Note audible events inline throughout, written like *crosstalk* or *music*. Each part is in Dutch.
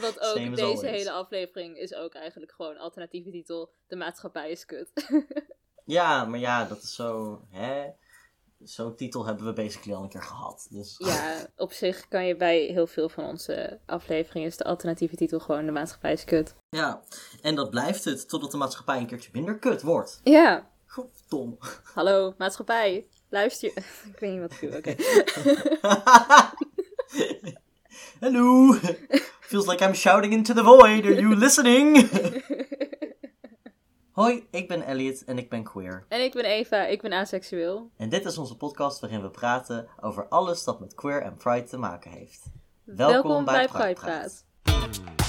Want ook Same deze always. hele aflevering is ook eigenlijk gewoon alternatieve titel. De maatschappij is kut. *laughs* Ja, maar ja, dat is zo, hè? Zo'n titel hebben we basically al een keer gehad. Dus ja, *laughs* op zich kan je bij heel veel van onze afleveringen is de alternatieve titel gewoon de maatschappij is kut. ja, en dat blijft het totdat de maatschappij een keertje minder kut wordt. Ja, Dom. hallo maatschappij. Luister je. *laughs* ik weet niet wat ik doe, oké. Hello. Feels like I'm shouting into the void. Are you listening? *laughs* Hoi, ik ben Elliot en ik ben queer. En ik ben Eva, ik ben aseksueel. En dit is onze podcast waarin we praten over alles dat met queer en pride te maken heeft. Welkom, bij Pride Pride Praat. Praat.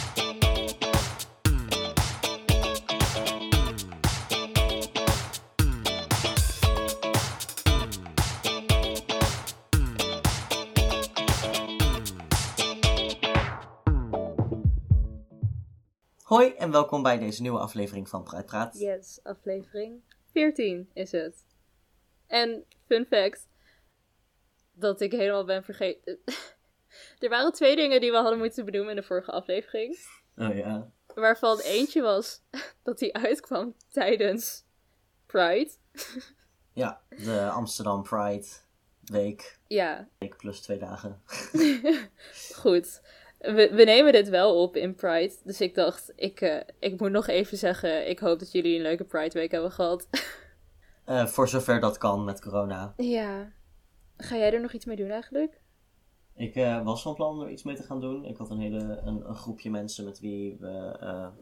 Hoi en welkom bij deze nieuwe aflevering van Pride Praat. Yes, aflevering 14 is het. En fun fact, dat ik helemaal ben vergeten. *laughs* er waren twee dingen die we hadden moeten benoemen in de vorige aflevering. Oh ja. Waarvan eentje was *laughs* dat die uitkwam tijdens Pride. *laughs* Ja, de Amsterdam Pride week. Ja, Week plus twee dagen. goed. We, we nemen dit wel op in Pride. Dus ik dacht, ik, eh, ik moet nog even zeggen, ik hoop dat jullie een leuke Pride week hebben gehad. *laughs* Eh, voor zover dat kan met corona. ja. Ga jij er nog iets mee doen eigenlijk? Ik eh, was van plan om er iets mee te gaan doen. Ik had een hele een, een groepje mensen met wie we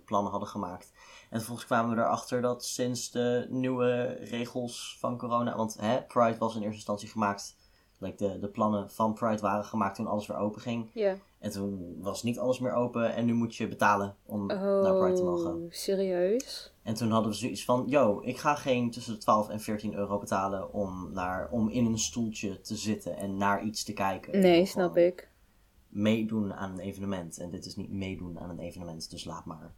plannen hadden gemaakt. En vervolgens kwamen we erachter dat sinds de nieuwe regels van corona. Want hè, Pride was in eerste instantie gemaakt. Like de, de plannen van Pride waren gemaakt toen alles weer open ging. Ja. En toen was niet alles meer open. En nu moet je betalen om naar Pride te mogen. Oh, serieus? En toen hadden we zoiets van: yo, ik ga geen tussen de 12 en 14 euro betalen om, naar, om in een stoeltje te zitten en naar iets te kijken. Nee, snap ik. Meedoen aan een evenement. En dit is niet meedoen aan een evenement, dus laat maar.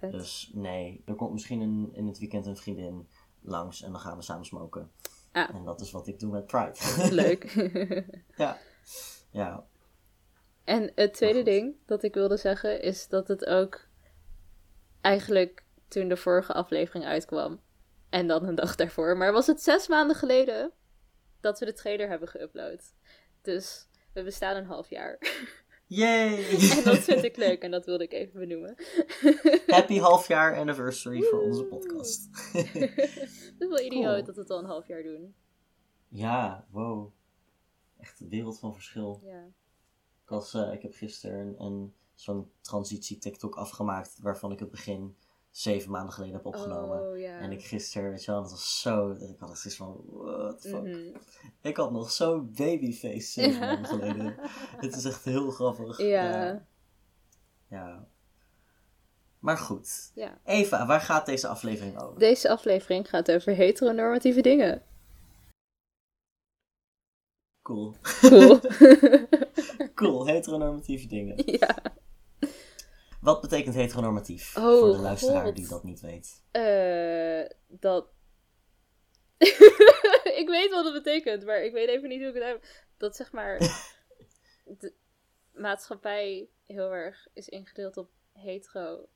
Dus nee, er komt misschien een, in het weekend een vriendin langs en dan gaan we samen smoken. Ah. En dat is wat ik doe met Pride. Leuk. *laughs* ja. Ja. En het tweede ding dat ik wilde zeggen is dat het ook eigenlijk toen de vorige aflevering uitkwam. En dan een dag daarvoor. Maar was het zes maanden geleden dat we de trailer hebben geüpload. Dus we bestaan een half jaar. Yay! *laughs* en dat vind ik leuk *laughs* en dat wilde ik even benoemen. Happy halfjaar anniversary voor onze podcast. Het is wel idioot Cool. dat we het al een half jaar doen. ja, wow. Echt een wereld van verschil. Ja. Ik, was, eh, ik heb gisteren een, een, zo'n transitie TikTok afgemaakt waarvan ik het begin zeven maanden geleden heb opgenomen. Oh. En ik gisteren, weet je wel, dat was zo, ik had echt van, what the fuck. Mhm. Ik had nog zo'n babyface *laughs* zeven maanden geleden. Het is echt heel grappig. Ja. ja. Maar goed. Eva, waar gaat deze aflevering over? Deze aflevering gaat over heteronormatieve dingen. Cool. Cool. *laughs* Cool, heteronormatieve dingen. *laughs* ja. Wat betekent heteronormatief? Oh, voor de luisteraar God. die dat niet weet. Eh, dat. *laughs* ik weet wat het betekent, maar ik weet even niet hoe ik het heb. Dat zeg maar. *laughs* de maatschappij heel erg is ingedeeld op hetero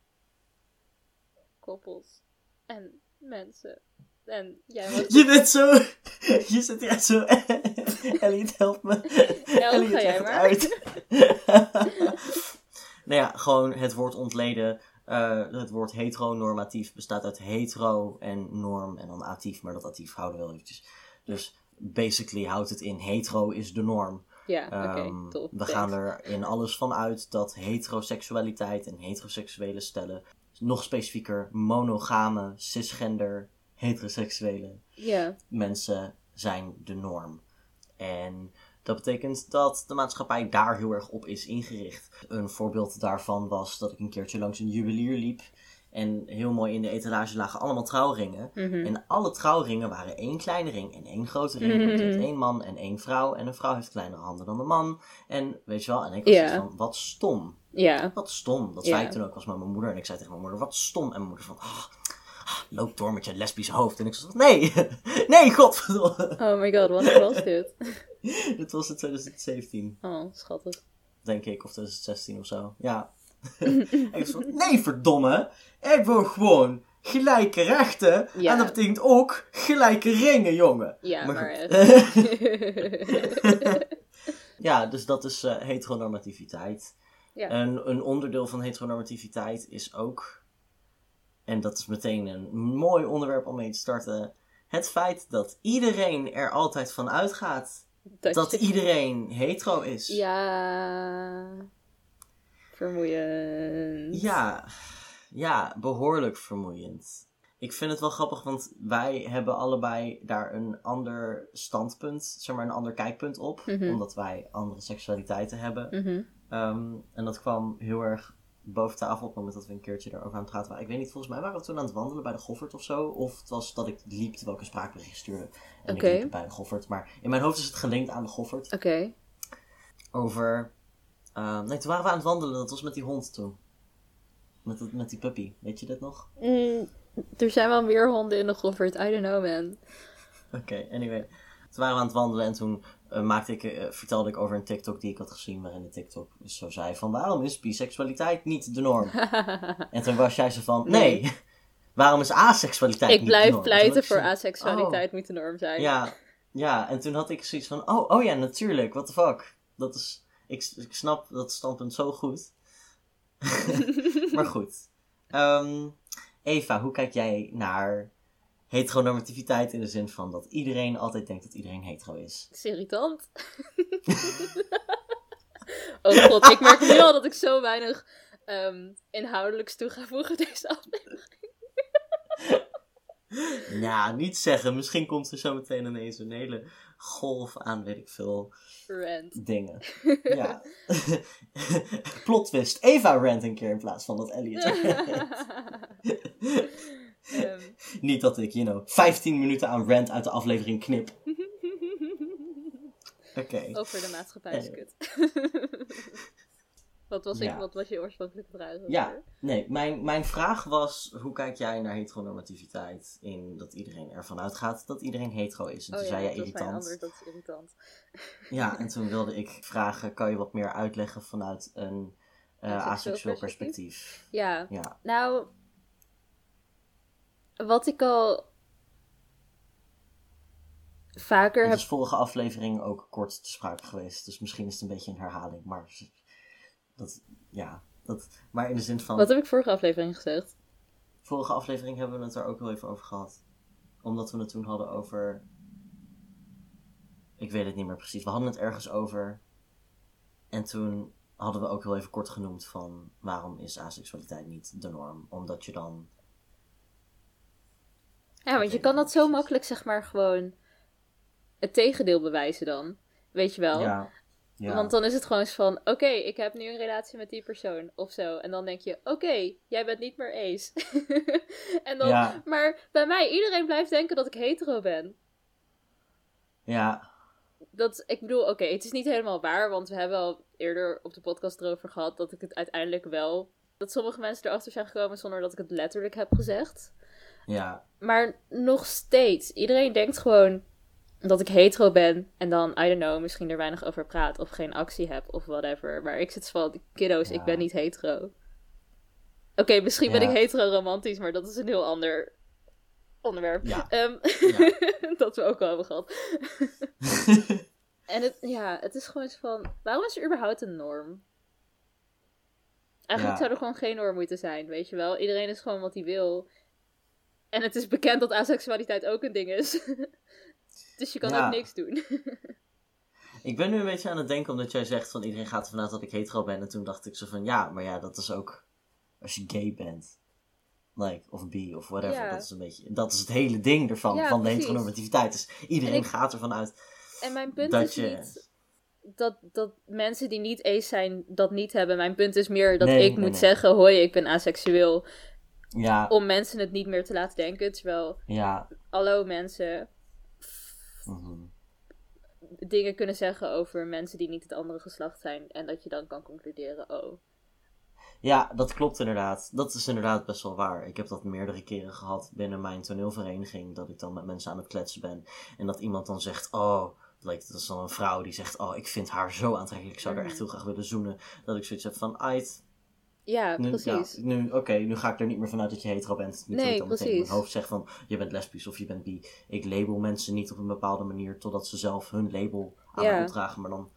koppels en mensen. En jij was. Je bent zo... *laughs* Je zit echt zo... *laughs* Elliot, help me. Ja, Elliot, ga jij maar. uit. *laughs* nou ja, gewoon het woord ontleden. Eh, het woord heteronormatief bestaat uit hetero en norm en dan atief, maar dat atief houden we wel eventjes. Dus basically houdt het in hetero is de norm. Ja, oké, Ehm, top. we gaan er in alles van uit dat heteroseksualiteit en heteroseksuele stellen, nog specifieker monogame, cisgender, heteroseksuele Ja, mensen zijn de norm. En dat betekent dat de maatschappij daar heel erg op is ingericht. Een voorbeeld daarvan was dat ik een keertje langs een juwelier liep. En heel mooi in de etalage lagen allemaal trouwringen. mhm. En alle trouwringen waren één kleine ring en één grote ring. Je hebt één man en één vrouw. En een vrouw heeft kleinere handen dan de man. En weet je wel, en ik was zoiets van, wat stom. Wat stom. Dat zei ik toen ook was met mijn moeder. En ik zei tegen mijn moeder, wat stom. En mijn moeder van, ah, loop door met je lesbische hoofd. En ik zei, nee, *laughs* nee, godverdomme. Oh my god, wanneer was dit? Dit was in 2017, Oh, schattig. denk ik. Of 2016 of zo. Ja. en *laughs* ik zo, nee verdomme, ik wil gewoon gelijke rechten. Ja. En dat betekent ook gelijke ringen, jongen. Ja, Maar. *laughs* Ja, dus dat is eh, heteronormativiteit. Ja. En een onderdeel van heteronormativiteit is ook, en dat is meteen een mooi onderwerp om mee te starten, het feit dat iedereen er altijd van uitgaat dat dat je- iedereen hetero is. Ja... Vermoeiend. Ja, ja, behoorlijk vermoeiend. Ik vind het wel grappig, want wij hebben allebei daar een ander standpunt, zeg maar een ander kijkpunt op. Mhm. Omdat wij andere seksualiteiten hebben. Mhm. Ehm, en dat kwam heel erg boven tafel op het moment dat we een keertje daarover aan het praten waren. Ik weet niet, volgens mij waren we toen aan het wandelen bij de Goffert of zo. Of het was dat ik liep terwijl ik een spraakbericht stuurde. En ik liep bij de Goffert. Maar in mijn hoofd is het gelinkt aan de Goffert. Oké. Over... ehm, nee, toen waren we aan het wandelen. Dat was met die hond toen. Met, dat- met die puppy. Weet je dit nog? Mm, er zijn wel meer honden in de Goffert. I don't know, man. Oké, anyway. Toen waren we aan het wandelen en toen eh, maakte ik, eh, vertelde ik over een TikTok die ik had gezien. Waarin de TikTok dus zo zei van waarom is biseksualiteit niet de norm? *laughs* En toen was jij zo van, nee, waarom is aseksualiteit ik niet de blijf norm? pleiten Toen voor had ik aseksualiteit moet de norm zijn. Ja, ja, en toen had ik zoiets van, oh, oh ja, natuurlijk, what the fuck. Dat is, ik, ik snap dat standpunt zo goed. *laughs* maar goed. Ehm, Eva, hoe kijk jij naar heteronormativiteit in de zin van dat iedereen altijd denkt dat iedereen hetero is? Het is irritant. *laughs* oh god, ik merk nu al dat ik zo weinig ehm, inhoudelijks toe ga voegen deze aflevering. Ja, niet zeggen. Misschien komt er zo meteen ineens een hele golf aan, weet ik veel, Rant. dingen. *laughs* Ja. Plot twist. Eva rant een keer in plaats van dat Elliot. *laughs* Ehm, *laughs* Niet dat ik, you know, 15 minuten aan rant uit de aflevering knip. *laughs* Oké. over de maatschappij is Eh. kut. *laughs* wat, was ik, wat was je oorspronkelijke vraag? Ja, over? nee, mijn, mijn vraag was: hoe kijk jij naar heteronormativiteit? In dat iedereen ervan uitgaat dat iedereen hetero is. En Oh toen ja, zei jij irritant. antwoord, dat is irritant. Ja, en toen wilde ik vragen: kan je wat meer uitleggen vanuit een eh Aseksueel aseksueel perspectief? perspectief? Ja, Ja, nou, wat ik al vaker het heb is vorige aflevering ook kort te sprake geweest. Dus misschien is het een beetje een herhaling. Maar dat, ja, dat, maar in de zin van. Wat heb ik vorige aflevering gezegd? Vorige aflevering hebben we het er ook wel even over gehad. Omdat we het toen hadden over. Ik weet het niet meer precies. We hadden het ergens over. En toen hadden we ook heel even kort genoemd van waarom is aseksualiteit niet de norm? Omdat je dan. Ja, want je kan dat zo makkelijk, zeg maar, gewoon het tegendeel bewijzen dan. Weet je wel? Ja. ja. Want dan is het gewoon eens van, oké, ik heb nu een relatie met die persoon of zo. En dan denk je, oké, jij bent niet meer ace. *laughs* en dan, Ja. Maar bij mij, iedereen blijft denken dat ik hetero ben. ja. Dat, ik bedoel, oké, het is niet helemaal waar, want we hebben al eerder op de podcast erover gehad dat ik het uiteindelijk wel. Dat sommige mensen erachter zijn gekomen zonder dat ik het letterlijk heb gezegd. Ja. Maar nog steeds, iedereen denkt gewoon dat ik hetero ben en dan, I don't know, misschien er weinig over praat of geen actie heb of whatever. Maar ik zit van, kiddo's, Ja. ik ben niet hetero. Oké, misschien ben ik hetero-romantisch, maar dat is een heel ander onderwerp. Ja. Ehm, *laughs* dat we ook al hebben gehad. *laughs* En het, ja, het is gewoon van, waarom is er überhaupt een norm? Eigenlijk zou er gewoon geen norm moeten zijn, weet je wel. Iedereen is gewoon wat hij wil. En het is bekend dat aseksualiteit ook een ding is. *laughs* dus je kan Ja. ook niks doen. *laughs* ik ben nu een beetje aan het denken omdat jij zegt van iedereen gaat ervan uit dat ik hetero ben. En toen dacht ik zo van ja, maar ja, dat is ook als je gay bent. Like, of bi of whatever. Ja. Dat is een beetje, dat is het hele ding ervan, Ja, van de heteronormativiteit. Dus iedereen ik- gaat ervan uit En mijn punt dat is je... niet dat, dat mensen die niet ace zijn dat niet hebben. Mijn punt is meer dat Nee, ik nee, moet nee. zeggen, hoi, ik ben aseksueel. Ja, Om mensen het niet meer te laten denken. Terwijl, ja. hallo mensen, mhm. dingen kunnen zeggen over mensen die niet het andere geslacht zijn. En dat je dan kan concluderen, oh. Ja, dat klopt inderdaad. Dat is inderdaad best wel waar. Ik heb dat meerdere keren gehad binnen mijn toneelvereniging. Dat ik dan met mensen aan het kletsen ben. En dat iemand dan zegt, oh, dat is dan een vrouw die zegt, oh, ik vind haar zo aantrekkelijk. Ik zou haar Mhm. echt heel graag willen zoenen. Dat ik zoiets heb van, uit, Ja, Nu, precies. ja, nu, Oké, nu ga ik er niet meer vanuit dat je hetero bent. Dat Nee, ik dan precies. mijn hoofd zeg van je bent lesbisch of je bent bi. Ik label mensen niet op een bepaalde manier totdat ze zelf hun label aan Ja. mij opdragen. Maar dan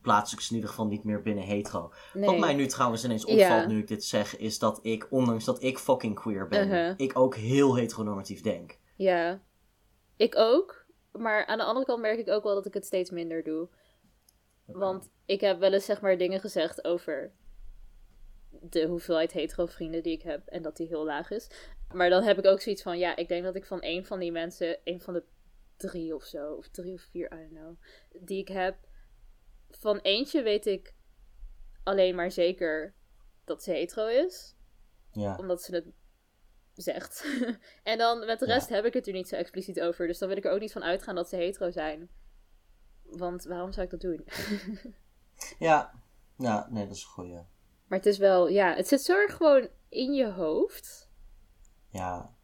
plaats ik ze in ieder geval niet meer binnen hetero. Nee. Wat mij nu trouwens ineens opvalt Ja. nu ik dit zeg, is dat ik, ondanks dat ik fucking queer ben, Uh-huh. ik ook heel heteronormatief denk. Ja, ik ook. Maar aan de andere kant merk ik ook wel dat ik het steeds minder doe. Want ik heb wel eens zeg maar dingen gezegd over de hoeveelheid hetero vrienden die ik heb en dat die heel laag is. Maar dan heb ik ook zoiets van, ja, ik denk dat ik van een van die mensen, een van de drie of zo, of drie of vier, I don't know, die ik heb, van eentje weet ik alleen maar zeker dat ze hetero is Ja. omdat ze het zegt. *laughs* en dan met de rest heb ik het er niet zo expliciet over. Dus dan wil ik er ook niet van uitgaan dat ze hetero zijn. Want waarom zou ik dat doen? *laughs* Ja. Ja, nee, dat is een goeie. Maar het is wel, ja, het zit zo erg gewoon in je hoofd. Ja.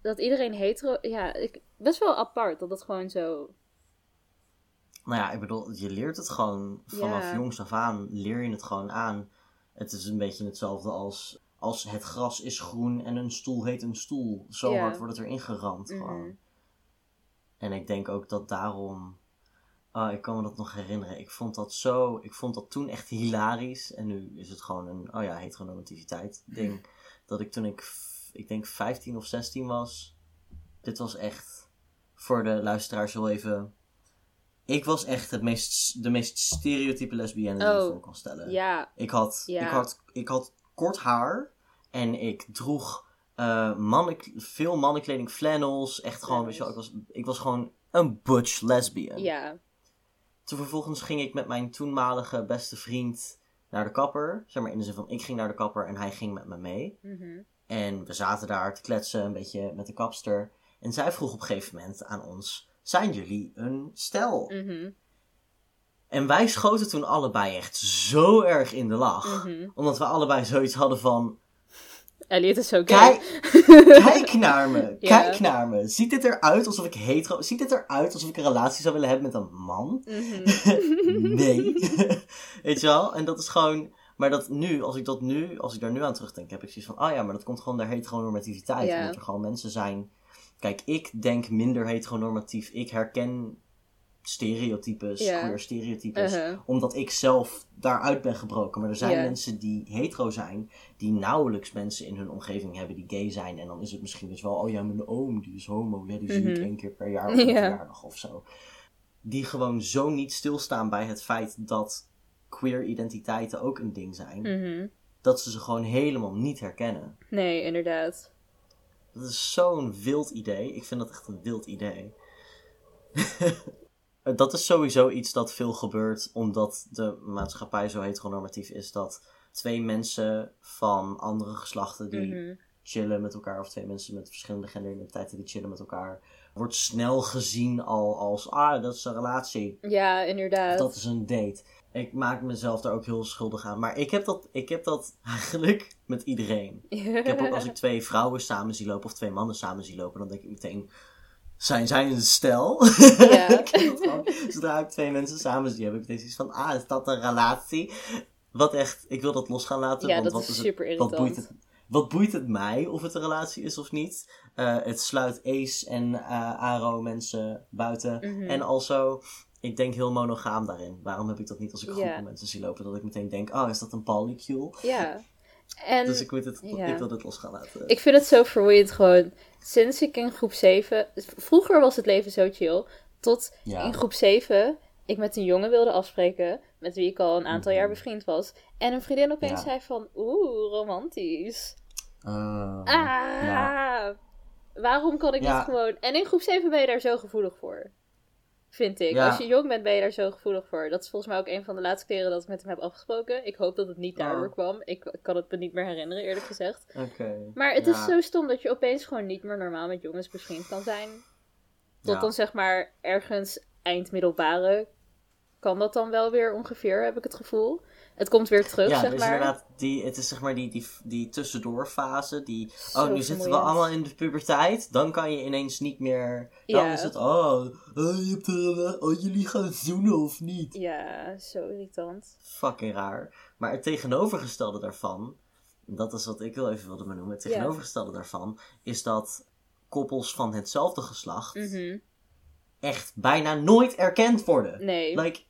Dat iedereen hetero. Ja, ik, best wel apart dat dat gewoon zo. Nou ja, ik bedoel, je leert het gewoon vanaf Ja. jongs af aan, leer je het gewoon aan. Het is een beetje hetzelfde als, als het gras is groen en een stoel heet een stoel. Zo Ja. hard wordt het erin geramd Mhm. gewoon. En ik denk ook dat daarom, ah, ik kan me dat nog herinneren, ik vond dat zo, ik vond dat toen echt hilarisch. En nu is het gewoon een, oh ja, heteronormativiteit ding. dat ik toen ik, ik denk 15 of 16 was, dit was echt, voor de luisteraars wel even... Ik was echt het meest, de meest stereotype lesbienne die je Oh, voor kan stellen. Ja, Ik had, Ja. ik, had, ik had kort haar en ik droeg mannen, veel mannenkleding, flannels. Echt gewoon, weet je wel, ik was, ik was gewoon een butch lesbian. ja. Toen vervolgens ging ik met mijn toenmalige beste vriend naar de kapper. Zeg maar in de zin van, ik ging naar de kapper en hij ging met me mee. Mhm. En we zaten daar te kletsen, een beetje met de kapster. En zij vroeg op een gegeven moment aan ons, zijn jullie een stel? Mhm. En wij schoten toen allebei echt zo erg in de lach. Mhm. Omdat we allebei zoiets hadden van... Elliot is zo gay. Kijk, *laughs* kijk naar me, kijk naar me. Ziet dit eruit alsof ik hetero... Ziet dit eruit alsof ik een relatie zou willen hebben met een man? Mhm. *laughs* nee. *laughs* Weet je wel? En dat is gewoon... Maar dat nu, als ik dat nu, als ik daar nu aan terugdenk, heb ik zoiets van... Oh ja, maar dat komt gewoon door heteronormativiteit. Ja. Omdat er gewoon mensen zijn... Kijk, ik denk minder heteronormatief. Ik herken stereotypes, queer stereotypes Uh-huh. omdat ik zelf daaruit ben gebroken. Maar er zijn mensen die hetero zijn, die nauwelijks mensen in hun omgeving hebben die gay zijn. En dan is het misschien dus wel, oh ja, mijn oom, die is homo, ja, die zie ik Mhm. één keer per jaar op *laughs* een Ja. verjaardag of zo. Die gewoon zo niet stilstaan bij het feit dat queer identiteiten ook een ding zijn, Mhm. dat ze ze gewoon helemaal niet herkennen. Nee, inderdaad. Dat is zo'n wild idee. Ik vind dat echt een wild idee. *laughs* dat is sowieso iets dat veel gebeurt omdat de maatschappij zo heteronormatief is dat twee mensen van andere geslachten die Mhm. chillen met elkaar, of twee mensen met verschillende genderidentiteiten die chillen met elkaar, wordt snel gezien al als, ah, dat is een relatie. Ja, inderdaad. Dat is een date. Ik maak mezelf daar ook heel schuldig aan. Maar ik heb dat, ik heb dat *laughs* eigenlijk met iedereen. Ik heb ook als ik *laughs* twee vrouwen samen zie lopen of twee mannen samen zie lopen, dan denk ik meteen, zijn zij een stel? Ja. *laughs* zodra ik twee mensen samen zie, heb ik zoiets van, ah, is dat een relatie? Wat echt, ik wil dat los gaan laten. Ja, want dat wat is het- super wat irritant. boeit, het, wat boeit het mij of het een relatie is of niet? Eh, het sluit Ace en eh, Aro mensen buiten. Mhm. En also, ik denk heel monogaam daarin. Waarom heb ik dat niet als ik groepen mensen zie lopen? Dat ik meteen denk, oh, is dat een polycule? Ja. En Dus ik, moet het, ja. ik wil dit los gaan laten. ik vind het zo vermoeiend gewoon. Sinds ik in groep 7... Vroeger was het leven zo chill. Tot Ja. in groep 7 ik met een jongen wilde afspreken. Met wie ik al een aantal Mhm. jaar bevriend was. En een vriendin opeens Ja. zei van... Oeh, romantisch. Uh, Ah, waarom kan ik niet gewoon... En in groep 7 ben je daar zo gevoelig voor. Vind ik. Ja. Als je jong bent, ben je daar zo gevoelig voor. Dat is volgens mij ook een van de laatste keren dat ik met hem heb afgesproken. Ik hoop dat het niet daardoor Oh. kwam. Ik, kan het me niet meer herinneren, eerlijk gezegd. Oké. Maar het Ja. is zo stom dat je opeens gewoon niet meer normaal met jongens bevriend kan zijn. Tot Ja. dan zeg maar ergens eind middelbare kan dat dan wel weer ongeveer, heb ik het gevoel. Het komt weer terug, ja, zeg dus maar. inderdaad, die, het is zeg maar die, die, die tussendoorfase. Die, Zo oh, nu zitten we allemaal in de puberteit. Dan kan je ineens niet meer. Dan Ja. is het, oh, oh, je hebt er, oh, jullie gaan zoenen of niet? Ja, zo irritant. Fucking raar. Maar het tegenovergestelde daarvan, dat is wat ik wel even wilde benoemen. Het tegenovergestelde daarvan is dat koppels van hetzelfde geslacht Mhm. echt bijna nooit erkend worden. Nee. Like,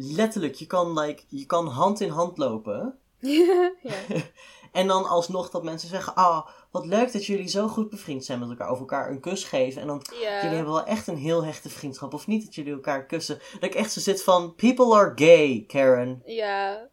letterlijk, je kan, like, je kan hand in hand lopen. *laughs* ja. *laughs* En dan alsnog dat mensen zeggen: Ah, wat leuk dat jullie zo goed bevriend zijn met elkaar. Of elkaar een kus geven. En dan, jullie hebben wel echt een heel hechte vriendschap. Of niet dat jullie elkaar kussen. Dat ik echt zo zit van: People are gay, Karen. Ja.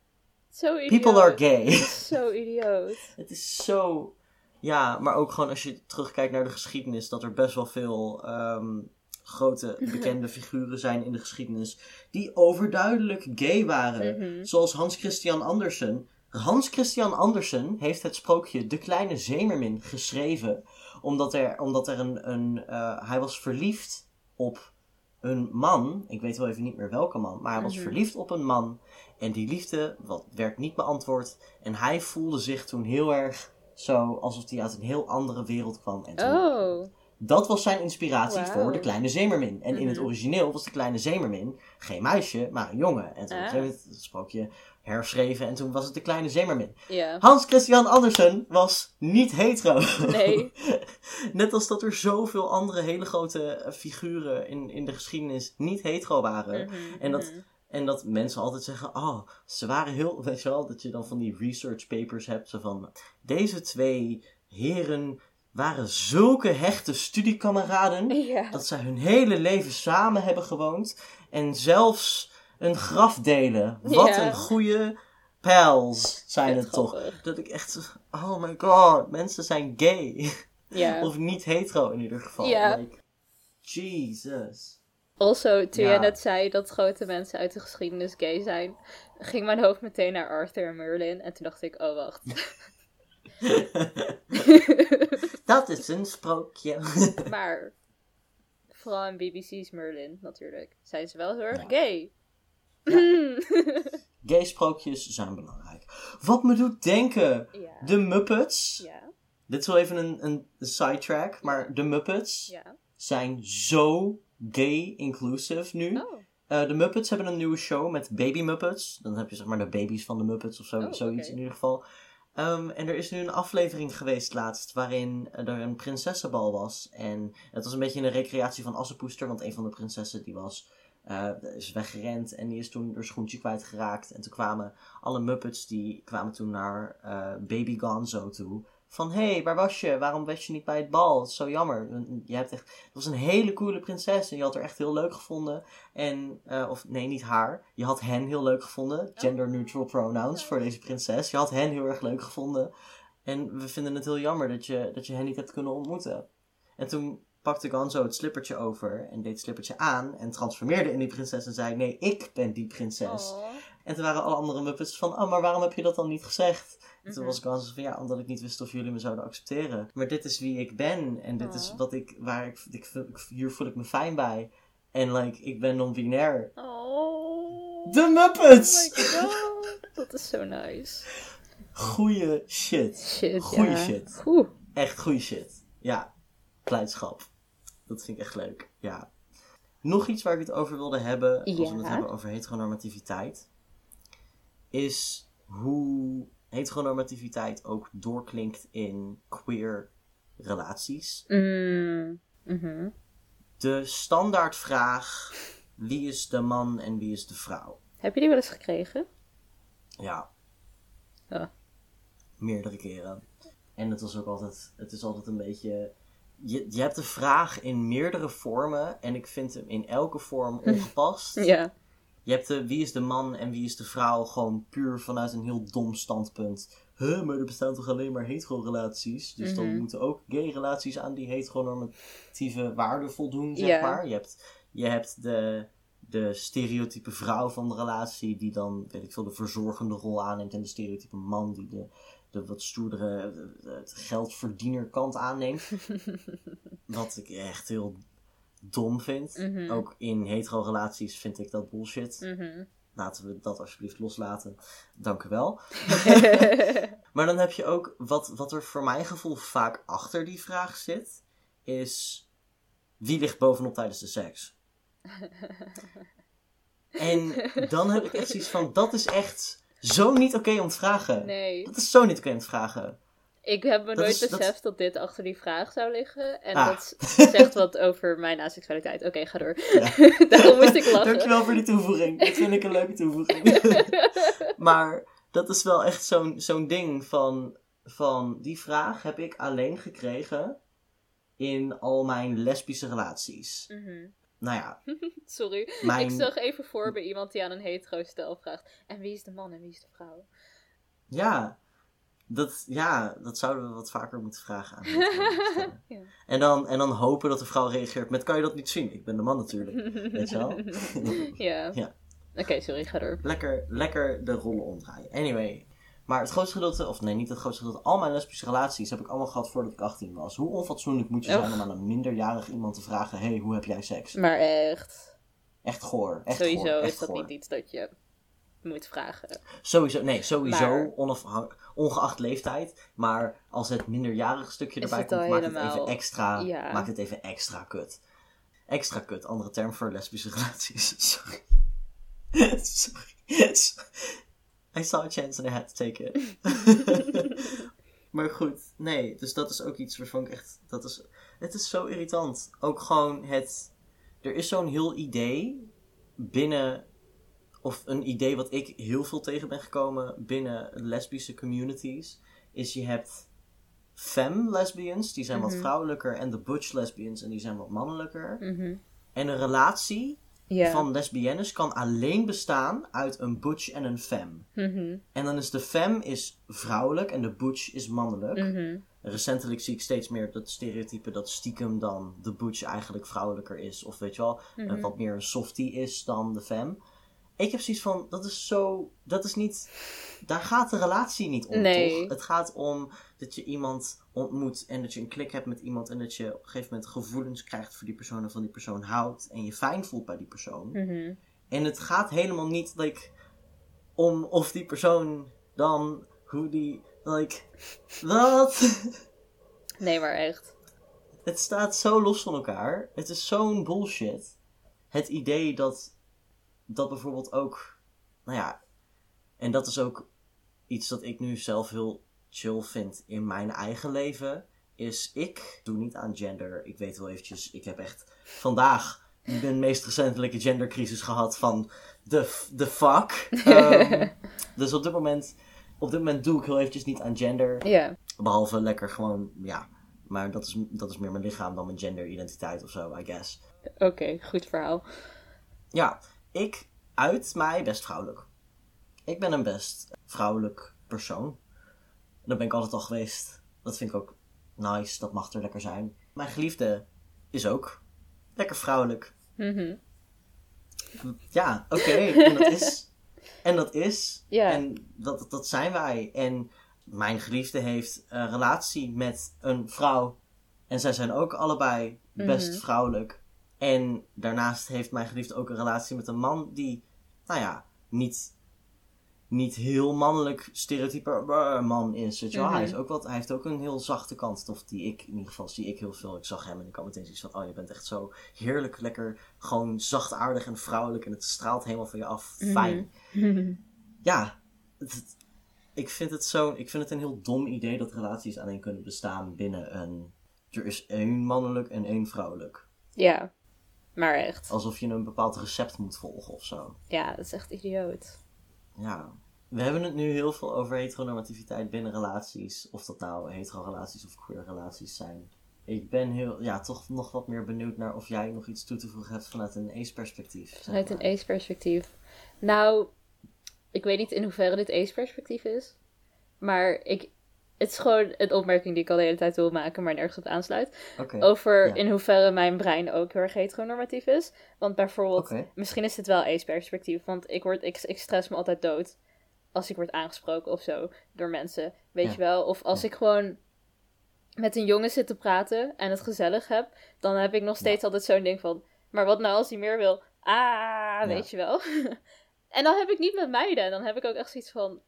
Zo idioot. People are gay. *laughs* Zo idioot. Het is zo. Ja, maar ook gewoon als je terugkijkt naar de geschiedenis, dat er best wel veel ehm, grote *laughs* bekende figuren zijn in de geschiedenis die overduidelijk gay waren. Mhm. Zoals Hans Christian Andersen. Hans Christian Andersen heeft het sprookje De Kleine Zemermin geschreven, omdat er, omdat er een. een eh, hij was verliefd op een man. Ik weet wel even niet meer welke man, maar hij was Mhm. verliefd op een man. En die liefde wat, werd niet beantwoord. En hij voelde zich toen heel erg zo alsof hij uit een heel andere wereld kwam. En toen, Oh. Dat was zijn inspiratie voor de kleine zeemermin. En in het Mhm. origineel was de kleine zeemermin geen meisje, maar een jongen. En toen Ah. moment het sprookje herschreven en toen was het de kleine zeemermin. Hans Christian Andersen was niet hetero. Nee. *laughs* Net als dat er zoveel andere hele grote eh, figuren in, in de geschiedenis niet hetero waren. Mhm, En dat- mhm. En dat mensen altijd zeggen, oh, ze waren heel, *laughs* weet je wel, dat je dan van die research papers hebt, zo van, deze twee heren waren zulke hechte studiekameraden, *laughs* Ja. dat zij hun hele leven samen hebben gewoond en zelfs een graf delen. Wat Ja. een goede pals zijn het toch. Dat ik echt, oh my god, mensen zijn gay. *laughs* Ja. of niet hetero in ieder geval. Like, Jesus. Also, toen jij net zei dat grote mensen uit de geschiedenis gay zijn, ging mijn hoofd meteen naar Arthur en Merlin. En toen dacht ik, oh wacht. *laughs* *laughs* Dat is een sprookje. *laughs* maar, vooral in BBC's Merlin natuurlijk, zijn ze wel heel erg Ja. gay. *laughs* Gay sprookjes zijn belangrijk. Wat me doet denken, ja. de Muppets. Ja. Dit is wel even een, een sidetrack, maar de Muppets zijn zo gay inclusive nu. Oh. Eh, de Muppets hebben een nieuwe show met Baby Muppets. Dan heb je zeg maar de baby's van de Muppets of zo, Oh, zoiets in ieder geval. Um, en er is nu een aflevering geweest laatst waarin er een prinsessenbal was. En het was een beetje een recreatie van Assepoester, want een van de prinsessen die was, eh, is weggerend en die is toen haar schoentje kwijtgeraakt. En toen kwamen alle Muppets, die kwamen toen naar eh, Baby Gonzo toe. Van, hé, hey, waar was je? Waarom was je niet bij het bal? Het is zo jammer. Je hebt echt... Het was een hele coole prinses en je had haar echt heel leuk gevonden. En, eh, of nee, niet haar. Je had hen heel leuk gevonden. Gender neutral pronouns voor deze prinses. Je had hen heel erg leuk gevonden. En we vinden het heel jammer dat je, dat je hen niet hebt kunnen ontmoeten. En toen pakte Gonzo het slippertje over en deed het slippertje aan en transformeerde in die prinses en zei: Nee, ik ben die prinses. Oh. En toen waren alle andere Muppets van: Oh, maar waarom heb je dat dan niet gezegd? En toen Mhm. was Gonzo van: Ja, omdat ik niet wist of jullie me zouden accepteren. Maar dit is wie ik ben en dit is Oh. wat ik, waar ik, ik, ik- hier voel ik me fijn bij. En like, ik ben non-binair. Oh. De Muppets! Oh my god. Dat is zo nice. Goeie shit. Shit, Goeie ja. shit. Oeh. Echt goede shit. Ja, blijdschap. Dat vind ik echt leuk. Ja. Nog iets waar ik het over wilde hebben, als we Ja. het hebben over heteronormativiteit, is hoe heteronormativiteit ook doorklinkt in queer relaties. Mm. Mhm. De standaardvraag: wie is de man en wie is de vrouw? Heb je die wel eens gekregen? Ja. Ja. Meerdere keren. En het was ook altijd, het is altijd een beetje. Je, je hebt de vraag in meerdere vormen en ik vind hem in elke vorm *laughs* ongepast. Ja. Je hebt de wie is de man en wie is de vrouw gewoon puur vanuit een heel dom standpunt. Huh, maar er bestaan toch alleen maar hetero-relaties? Dus dan Mhm. moeten ook gay-relaties aan die heteronormatieve waarden voldoen, zeg maar. Je hebt, je hebt de, de stereotype vrouw van de relatie die dan, weet ik veel, de verzorgende rol aanneemt. En de stereotype man die de, de wat stoerdere, de- het geldverdiener kant aanneemt. *laughs* Wat ik echt heel dom vind. Mhm. Ook in hetero-relaties vind ik dat bullshit. Mhm. laten we dat alsjeblieft loslaten. Dank u wel. *laughs* maar dan heb je ook, wat, wat er voor mijn gevoel vaak achter die vraag zit, is wie ligt bovenop tijdens de seks? en dan heb ik echt zoiets van, dat is echt zo niet oké om te vragen. Nee. Dat is zo niet oké om te vragen. Ik heb me Dat nooit is- dat- beseft dat... dit achter die vraag zou liggen. En Ah. dat zegt wat over mijn aseksualiteit. Oké, ga door. Ja. *laughs* Daarom moest ik lachen. Dankjewel voor die toevoeging. Dat vind ik een leuke toevoeging. *laughs* maar dat is wel echt zo'n zo'n ding van, van... Die vraag heb ik alleen gekregen in al mijn lesbische relaties. Mhm. Nou ja, *laughs* Sorry. Mijn- Ik zag even voor bij iemand die aan een hetero stel vraagt. En wie is de man en wie is de vrouw? ja, dat, ja, dat zouden we wat vaker moeten vragen aan. *laughs* *laughs* Ja. en, dan, en dan hopen dat de vrouw reageert met... Kan je dat niet zien? Ik ben de man natuurlijk. Weet je wel? *laughs* ja. Ja. Oké, sorry, ga door. lekker, lekker de rollen omdraaien. Anyway. Maar het grootste gedeelte, of nee, niet het grootste gedeelte, al mijn lesbische relaties heb ik allemaal gehad voordat ik 18 was. Hoe onfatsoenlijk moet je zijn om aan een minderjarig iemand te vragen: hey, hoe heb jij seks? Maar echt, Echt goor. Echt sowieso goor, echt is dat goor. niet iets dat je moet vragen. Sowieso, nee, sowieso, Maar- onafhan- ongeacht leeftijd. Maar als het minderjarig stukje erbij het komt, maakt het even extra, Ja. maakt het even extra kut. Extra kut, andere term voor lesbische *laughs* relaties. Sorry. Sorry. I saw a chance and I had to take it. *laughs* maar goed, nee, dus dat is ook iets waarvan ik echt, dat is, het is zo irritant. Ook gewoon het, er is zo'n heel idee binnen, of een idee wat ik heel veel tegen ben gekomen binnen lesbische communities, is je hebt femme lesbians, die zijn wat Mhm. vrouwelijker, en de butch lesbians, en die zijn wat mannelijker. Mhm. En een relatie van lesbiennes kan alleen bestaan uit een butch en een femme. Mhm. En dan is de femme is vrouwelijk en de butch is mannelijk. Recentelijk zie ik steeds meer dat stereotype dat stiekem dan de butch eigenlijk vrouwelijker is. Of weet je wel, wat meer een softie is dan de femme. Ik heb zoiets van, dat is zo, dat is niet, daar gaat de relatie niet om, Nee. toch? Het gaat om dat je iemand ontmoet en dat je een klik hebt met iemand en dat je op een gegeven moment gevoelens krijgt voor die persoon en van die persoon houdt en je fijn voelt bij die persoon. Mhm. En het gaat helemaal niet like, om of die persoon dan, hoe die, like, wat? Nee, maar echt. het staat zo los van elkaar. Het is zo'n bullshit. Het idee dat, dat bijvoorbeeld ook, nou ja, en dat is ook iets dat ik nu zelf heel chill vind in mijn eigen leven, is ik doe niet aan gender. Ik weet wel eventjes, ik heb echt vandaag de meest recentelijke gendercrisis gehad van de, de fuck. *laughs* Ehm, dus op dit moment, op dit moment doe ik heel eventjes niet aan gender. Ja. Behalve lekker gewoon, ja. Maar dat is, dat is meer mijn lichaam dan mijn genderidentiteit of zo, I guess. Oké, goed verhaal. Ja, ik uit mij best vrouwelijk. Ik ben een best vrouwelijk persoon. Dat ben ik altijd al geweest. Dat vind ik ook nice, dat mag er lekker zijn. Mijn geliefde is ook lekker vrouwelijk. Mhm. Ja, oké, en dat is. *laughs* En dat is. En dat, dat zijn wij. En mijn geliefde heeft een relatie met een vrouw. En zij zijn ook allebei best Mhm. vrouwelijk. En daarnaast heeft mijn geliefde ook een relatie met een man die, nou ja, niet, niet heel mannelijk stereotype eh, man is. Weet je wel? Mhm. hij, is ook wat, hij heeft ook een heel zachte kant. Of die ik, in ieder geval zie ik heel veel. Ik zag hem en ik had meteen zoiets van, oh je bent echt zo heerlijk, lekker, gewoon zachtaardig en vrouwelijk. En het straalt helemaal van je af. Mhm. Fijn. *laughs* Ja, het- ik, vind het zo, ik vind het een heel dom idee dat relaties alleen kunnen bestaan binnen een... Er is één mannelijk en één vrouwelijk. Ja. Maar echt. Alsof je een bepaald recept moet volgen of zo. Ja, dat is echt idioot. Ja. We hebben het nu heel veel over heteronormativiteit binnen relaties. Of dat nou hetero-relaties of queer-relaties zijn. Ik ben heel, ja, toch nog wat meer benieuwd naar of jij nog iets toe te voegen hebt vanuit een ace-perspectief. zeg Vanuit een ace-perspectief. Nou, ik weet niet in hoeverre dit ace-perspectief is. Maar ik, het is gewoon een opmerking die ik al de hele tijd wil maken, maar nergens op aansluit. Over ja. in hoeverre mijn brein ook heel erg heteronormatief is. Want bijvoorbeeld, misschien is dit wel ace-perspectief. Want ik, word, ik, ik stress me altijd dood als ik word aangesproken of zo door mensen. Weet Ja. je wel? Of als Ja. ik gewoon met een jongen zit te praten en het gezellig heb, dan heb ik nog steeds altijd zo'n ding van. Maar wat nou als hij meer wil? Ah, weet je wel. *laughs* En dan heb ik niet met meiden. Dan heb ik ook echt zoiets van...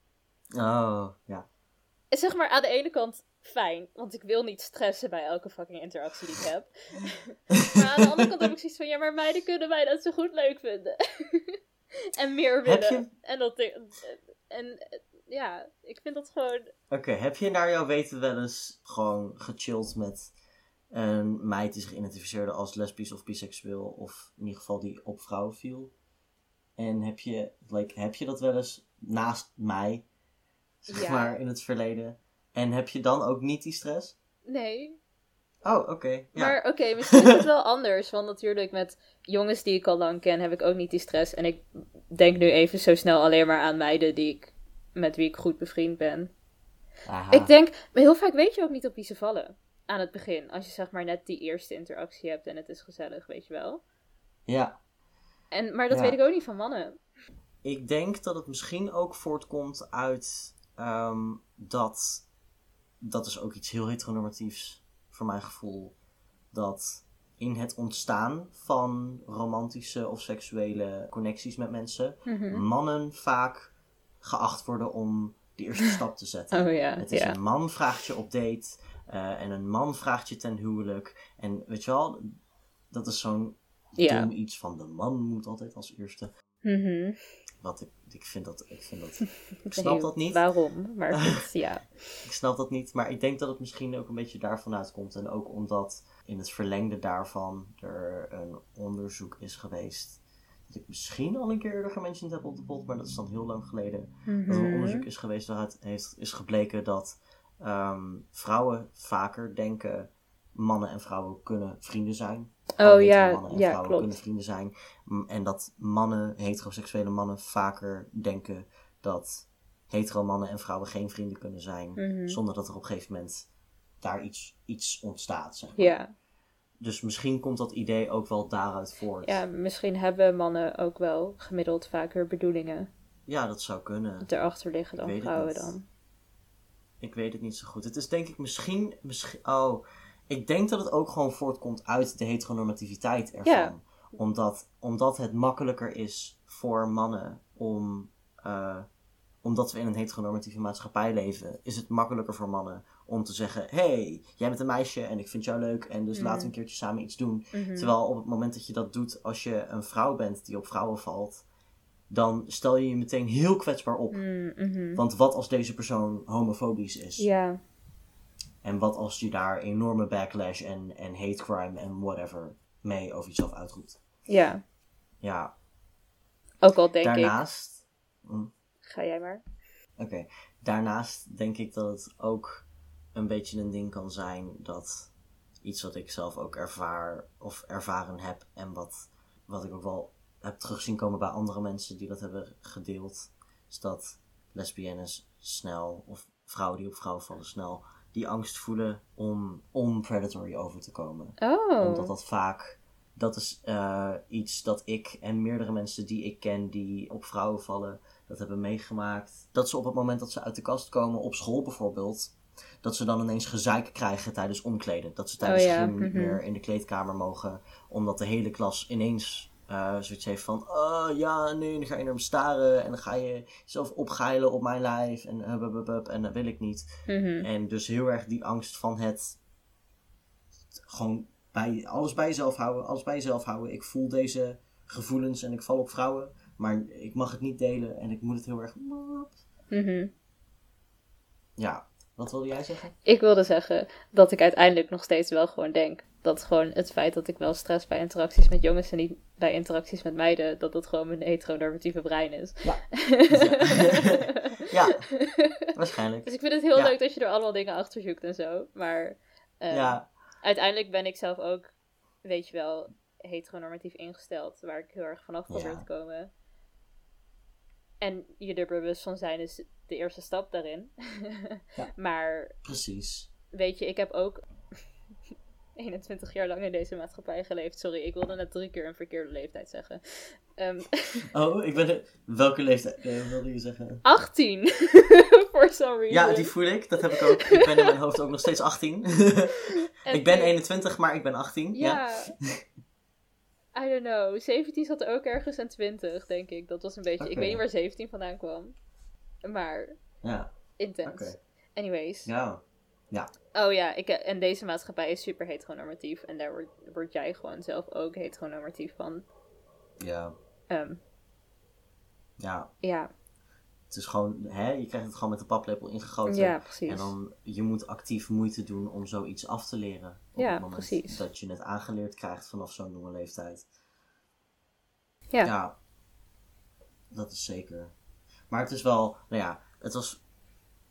Oh, ja. Zeg maar aan de ene kant fijn. Want ik wil niet stressen bij elke fucking interactie die ik heb. *laughs* maar aan de andere kant heb ik zoiets van... Ja, maar meiden kunnen mij dat zo goed leuk vinden. *laughs* en meer willen. En dat... En ja, ik vind dat gewoon... Oké, heb je naar jouw weten wel eens gewoon gechilled met een meid die zich identificeerde als lesbisch of biseksueel, of in ieder geval die op vrouwen viel? En heb je, like, heb je dat wel eens naast mij, zeg Ja. maar, in het verleden? En heb je dan ook niet die stress? Nee, Oh, oké. Ja. Maar oké, misschien is het wel *laughs* anders. Want natuurlijk met jongens die ik al lang ken, heb ik ook niet die stress. En ik denk nu even zo snel alleen maar aan meiden die ik, met wie ik goed bevriend ben. Aha. Ik denk, maar heel vaak weet je ook niet op wie ze vallen. Aan het begin. Als je zeg maar net die eerste interactie hebt en het is gezellig, weet je wel. Ja. En, maar dat Ja. weet ik ook niet van mannen. Ik denk dat het misschien ook voortkomt uit ehm, dat. Dat is ook iets heel heteronormatiefs voor mijn gevoel. Dat in het ontstaan van romantische of seksuele connecties met mensen. Mhm. mannen vaak geacht worden om de eerste stap te zetten. *laughs* Oh Het is een man vraagt je op date. eh, en een man vraagt je ten huwelijk. En weet je wel, dat is zo'n dom iets van de man moet altijd als eerste. Mhm. Wat ik, ik vind dat, ik vind dat, *laughs* ik Nee, snap dat niet. Waarom? Maar *laughs* goed, ja. Ik snap dat niet, maar ik denk dat het misschien ook een beetje daarvan uitkomt. En ook omdat in het verlengde daarvan er een onderzoek is geweest. Dat ik misschien al een keer eerder gementiond heb op de pod, maar dat is dan heel lang geleden. Dat er een Mhm. onderzoek is geweest waaruit heeft, is gebleken dat ehm, vrouwen vaker denken mannen en vrouwen kunnen vrienden zijn. Oh ja, mannen en ja, vrouwen klopt. kunnen vrienden zijn. En dat mannen, heteroseksuele mannen, vaker denken dat hetero mannen en vrouwen geen vrienden kunnen zijn. Mhm. Zonder dat er op een gegeven moment daar iets, iets ontstaat. Zeg maar. Ja. Dus misschien komt dat idee ook wel daaruit voort. ja, misschien hebben mannen ook wel gemiddeld vaker bedoelingen Ja, dat zou kunnen. erachter liggen dan vrouwen dan. Ik weet het niet zo goed. Het is denk ik misschien, misschien. Oh, ik denk dat het ook gewoon voortkomt uit de heteronormativiteit ervan. Omdat, omdat het makkelijker is voor mannen om. eh, omdat we in een heteronormatieve maatschappij leven, is het makkelijker voor mannen om te zeggen: hey, jij bent een meisje en ik vind jou leuk en dus laten we een keertje samen iets doen. Mhm. Terwijl op het moment dat je dat doet als je een vrouw bent die op vrouwen valt, dan stel je je meteen heel kwetsbaar op. Mm, mhm. Want wat als deze persoon homofobisch is? Ja, En wat als je daar enorme backlash en, en hate crime en whatever mee over jezelf uitroept? ja. Ja, Ook al denk ik... daarnaast. Hm, Ga jij maar. Oké, daarnaast denk ik dat het ook een beetje een ding kan zijn dat iets wat ik zelf ook ervaar of ervaren heb en wat, wat ik ook wel heb terugzien komen bij andere mensen die dat hebben gedeeld, is dat lesbiennes snel of vrouwen die op vrouwen vallen snel die angst voelen om on-predatory over te komen. Oh. Omdat dat vaak, dat is eh, iets dat ik en meerdere mensen die ik ken die op vrouwen vallen, dat hebben meegemaakt. Dat ze op het moment dat ze uit de kast komen, op school bijvoorbeeld, dat ze dan ineens gezeik krijgen tijdens omkleden. Dat ze tijdens Oh ja, gym niet mhm. meer in de kleedkamer mogen, omdat de hele klas ineens eh, zoiets heeft van, oh ja, nee, dan ga je naar me staren en dan ga je jezelf opgeilen op mijn lijf en, hup, en dat wil ik niet. Mhm. En dus heel erg die angst van het gewoon bij, alles bij jezelf houden, alles bij jezelf houden. Ik voel deze gevoelens en ik val op vrouwen, maar ik mag het niet delen en ik moet het heel erg. Mhm. Ja, wat wilde jij zeggen? Ik wilde zeggen dat ik uiteindelijk nog steeds wel gewoon denk dat gewoon het feit dat ik wel stress bij interacties met jongens en niet bij interacties met meiden, dat dat gewoon mijn heteronormatieve brein is. Ja. *laughs* Ja, waarschijnlijk. Dus ik vind het heel Ja. leuk dat je er allemaal dingen achter zoekt en zo. Maar eh, Ja, uiteindelijk ben ik zelf ook, weet je wel, heteronormatief ingesteld. Waar ik heel erg vanaf probeer Ja. te komen. En je er bewust van zijn is de eerste stap daarin. *laughs* Ja. Maar precies. weet je, ik heb ook 21 jaar lang in deze maatschappij geleefd. Sorry, ik wilde net drie keer een verkeerde leeftijd zeggen. Ehm, *laughs* Oh, ik ben. de- welke leeftijd eh, wilde je zeggen? 18! *laughs* For some reason. Ja, die voel ik, dat heb ik ook. Ik ben in mijn hoofd ook nog steeds 18. En *laughs* ik ben toen- 21, maar ik ben 18. Ja. Ja. I don't know. 17 zat ook ergens en 20, denk ik. Dat was een beetje. Ik weet niet waar 17 vandaan kwam. Maar Ja, intens. Anyways. ja. Oh ja, ik, en deze maatschappij is super heteronormatief. En daar word, word jij gewoon zelf ook heteronormatief van. Ja, Ehm, ja. ja. Het is gewoon, hè, je krijgt het gewoon met de paplepel ingegoten. ja, precies. En dan, je moet actief moeite doen om zoiets af te leren. Op Ja, het moment precies. dat je het aangeleerd krijgt vanaf zo'n jonge leeftijd. Ja. dat is zeker. Maar het is wel, nou ja, het was,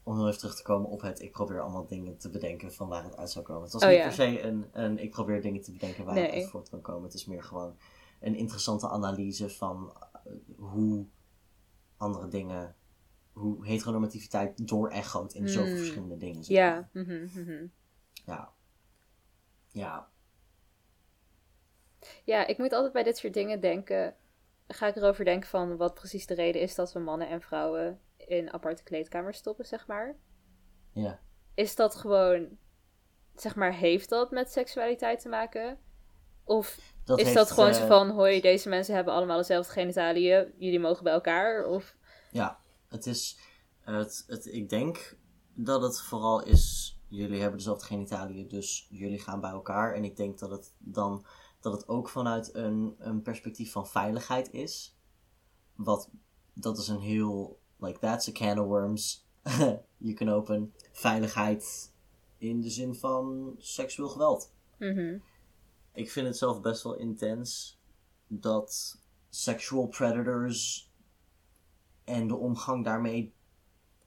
om heel even terug te komen op het, ik probeer allemaal dingen te bedenken van waar het uit zou komen. Het was Oh, niet ja. per se een, een, ik probeer dingen te bedenken waar het uit voort kan komen. Het is meer gewoon een interessante analyse van eh, hoe andere dingen, hoe heteronormativiteit doorechoot in zoveel Hmm. verschillende dingen. zeg Ja. maar. mhm, mhm. Ja. Ja. Ja, ik moet altijd bij dit soort dingen denken. Ga ik erover denken van wat precies de reden is dat we mannen en vrouwen in aparte kleedkamers stoppen, zeg maar. Ja. Is dat gewoon, zeg maar, heeft dat met seksualiteit te maken? Of Dat is heeft, dat gewoon eh, zo van, hoi, deze mensen hebben allemaal dezelfde genitaliën, jullie mogen bij elkaar? Of, Ja, het is. Het, het, ik denk dat het vooral is. Jullie hebben dezelfde genitaliën, dus jullie gaan bij elkaar. En ik denk dat het dan. Dat het ook vanuit een, een perspectief van veiligheid is. Wat. Dat is een heel. Like, that's a can of worms. *laughs* you can open. Veiligheid in de zin van seksueel geweld. Mhm. Ik vind het zelf best wel intens dat sexual predators en de omgang daarmee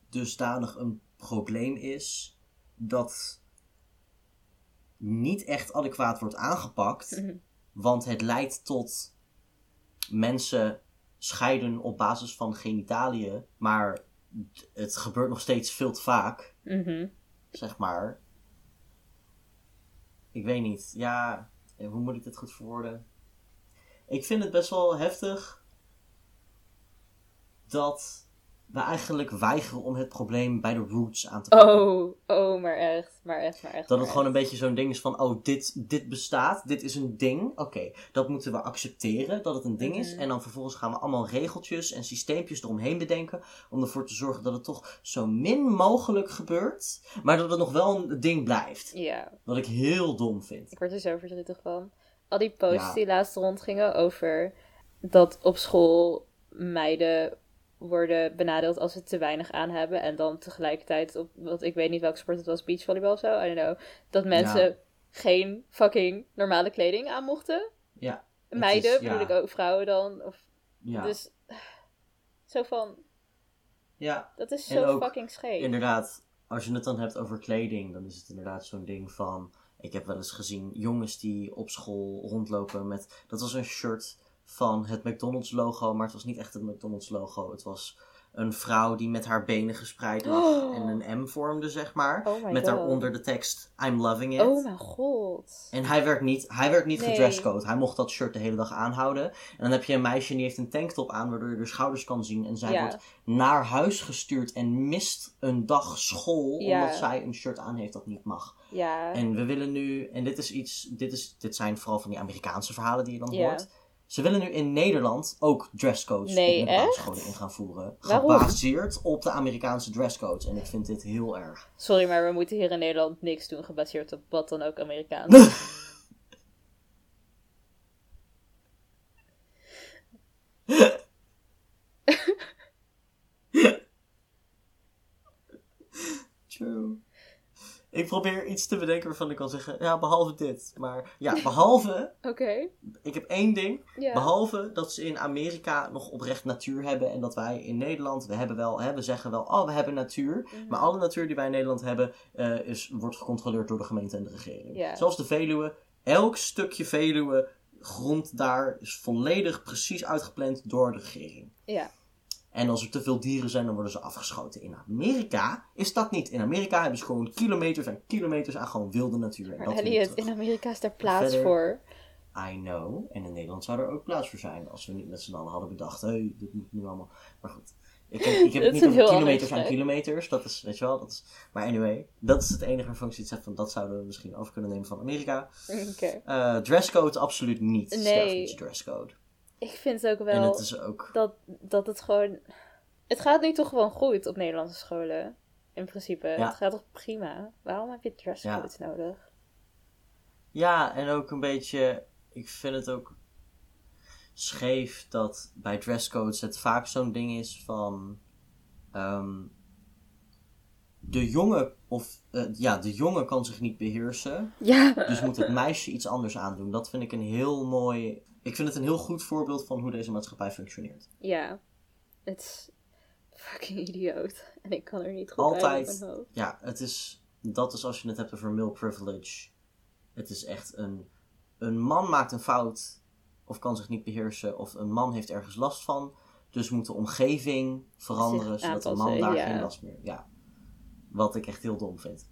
dusdanig een probleem is dat niet echt adequaat wordt aangepakt, Mhm. want het leidt tot mensen scheiden op basis van genitaliën, maar het gebeurt nog steeds veel te vaak Mhm. zeg maar. Ik weet niet. Ja, eh, hoe moet ik dit goed verwoorden? Ik vind het best wel heftig dat we eigenlijk weigeren om het probleem bij de roots aan te pakken. Oh, oh, maar echt, maar echt, maar echt. Dat het gewoon een beetje zo'n ding is van, oh, dit, dit bestaat, dit is een ding. Oké, dat moeten we accepteren, dat het een ding is. Mhm. En dan vervolgens gaan we allemaal regeltjes en systeempjes eromheen bedenken. Om ervoor te zorgen dat het toch zo min mogelijk gebeurt. Maar dat het nog wel een ding blijft. Ja, Wat ik heel dom vind. ik word er zo verdrietig van. Al die posts Ja. die laatst rondgingen over dat op school meiden worden benadeeld als ze te weinig aan hebben. En dan tegelijkertijd op, wat ik weet niet welke sport het was, beachvolleybal of zo, I don't know. Dat mensen Ja. geen fucking normale kleding aan mochten. Ja. Meiden, is- bedoel ik ook vrouwen dan. Of, Ja. Dus *sighs* zo van, ja, dat is zo ook fucking scheef. inderdaad. Als je het dan hebt over kleding, dan is het inderdaad zo'n ding van. Ik heb wel eens gezien jongens die op school rondlopen met. Dat was een shirt van het McDonald's logo, maar het was niet echt het McDonald's logo. Het was een vrouw die met haar benen gespreid lag Oh. en een M vormde, zeg maar. Oh met daaronder de tekst I'm loving it. Oh mijn god. En hij werd niet, hij werd niet Nee. gedresscode. Hij mocht dat shirt de hele dag aanhouden. En dan heb je een meisje die heeft een tanktop aan, waardoor je de schouders kan zien. En zij Ja. wordt naar huis gestuurd en mist een dag school, Ja. omdat zij een shirt aan heeft dat niet mag. Ja. En we willen nu, en dit is iets, dit, is, dit zijn vooral van die Amerikaanse verhalen die je dan Ja. hoort. Ze willen nu in Nederland ook dresscodes Nee, op de basisscholen in gaan voeren. Waarom? Gebaseerd op de Amerikaanse dresscodes. En ik vind dit heel erg. Sorry, maar we moeten hier in Nederland niks doen gebaseerd op wat dan ook Amerikaans. *laughs* *laughs* True. Ik probeer iets te bedenken waarvan ik kan zeggen, ja, behalve dit. Maar ja, behalve, *laughs* Oké. ik heb één ding. Behalve dat ze in Amerika nog oprecht natuur hebben. En dat wij in Nederland, we hebben wel, hè, we zeggen wel, oh, we hebben natuur. Mhm. Maar alle natuur die wij in Nederland hebben, eh, is, wordt gecontroleerd door de gemeente en de regering. Ja. Zoals de Veluwe. Elk stukje Veluwe, grond daar, is volledig precies uitgepland door de regering. Ja. En als er te veel dieren zijn, dan worden ze afgeschoten. In Amerika is dat niet. In Amerika hebben ze gewoon kilometers en kilometers aan gewoon wilde natuur. En dat Elliot, in Amerika is daar plaats Verder- voor. I know. En in Nederland zou er ook plaats voor zijn. Als we niet met z'n allen hadden bedacht, hé, hey, dit moet nu allemaal. Maar goed. Ik heb, ik heb *laughs* het niet over kilometers aan kilometers. Dat is, weet je wel. Dat is, maar anyway, dat is het enige waarvan ik zoiets heb van dat zouden we misschien over kunnen nemen van Amerika. *laughs* Oké. Eh, dresscode absoluut niet. Nee. Dresscode. Ik vind ook En wel het is ook. dat, dat het gewoon... Het gaat nu toch gewoon goed op Nederlandse scholen. In principe. Ja. Het gaat toch prima? Waarom heb je dresscodes nodig? Ja, en ook een beetje. Ik vind het ook scheef dat bij dresscodes het vaak zo'n ding is van. ehm, de jongen, of eh, ja, de jongen kan zich niet beheersen. Ja. Dus moet het meisje iets anders aandoen. Dat vind ik een heel mooi. Ik vind het een heel goed voorbeeld van hoe deze maatschappij functioneert. Ja. Het is fucking idioot. En ik kan er niet goed Altijd. uit mijn hoofd. Ja, het is. Dat is als je het hebt over male privilege. Het is echt een. Een man maakt een fout. Of kan zich niet beheersen. Of een man heeft ergens last van. Dus moet de omgeving veranderen. Zodat de man daar ja. geen last meer. Ja. Wat ik echt heel dom vind.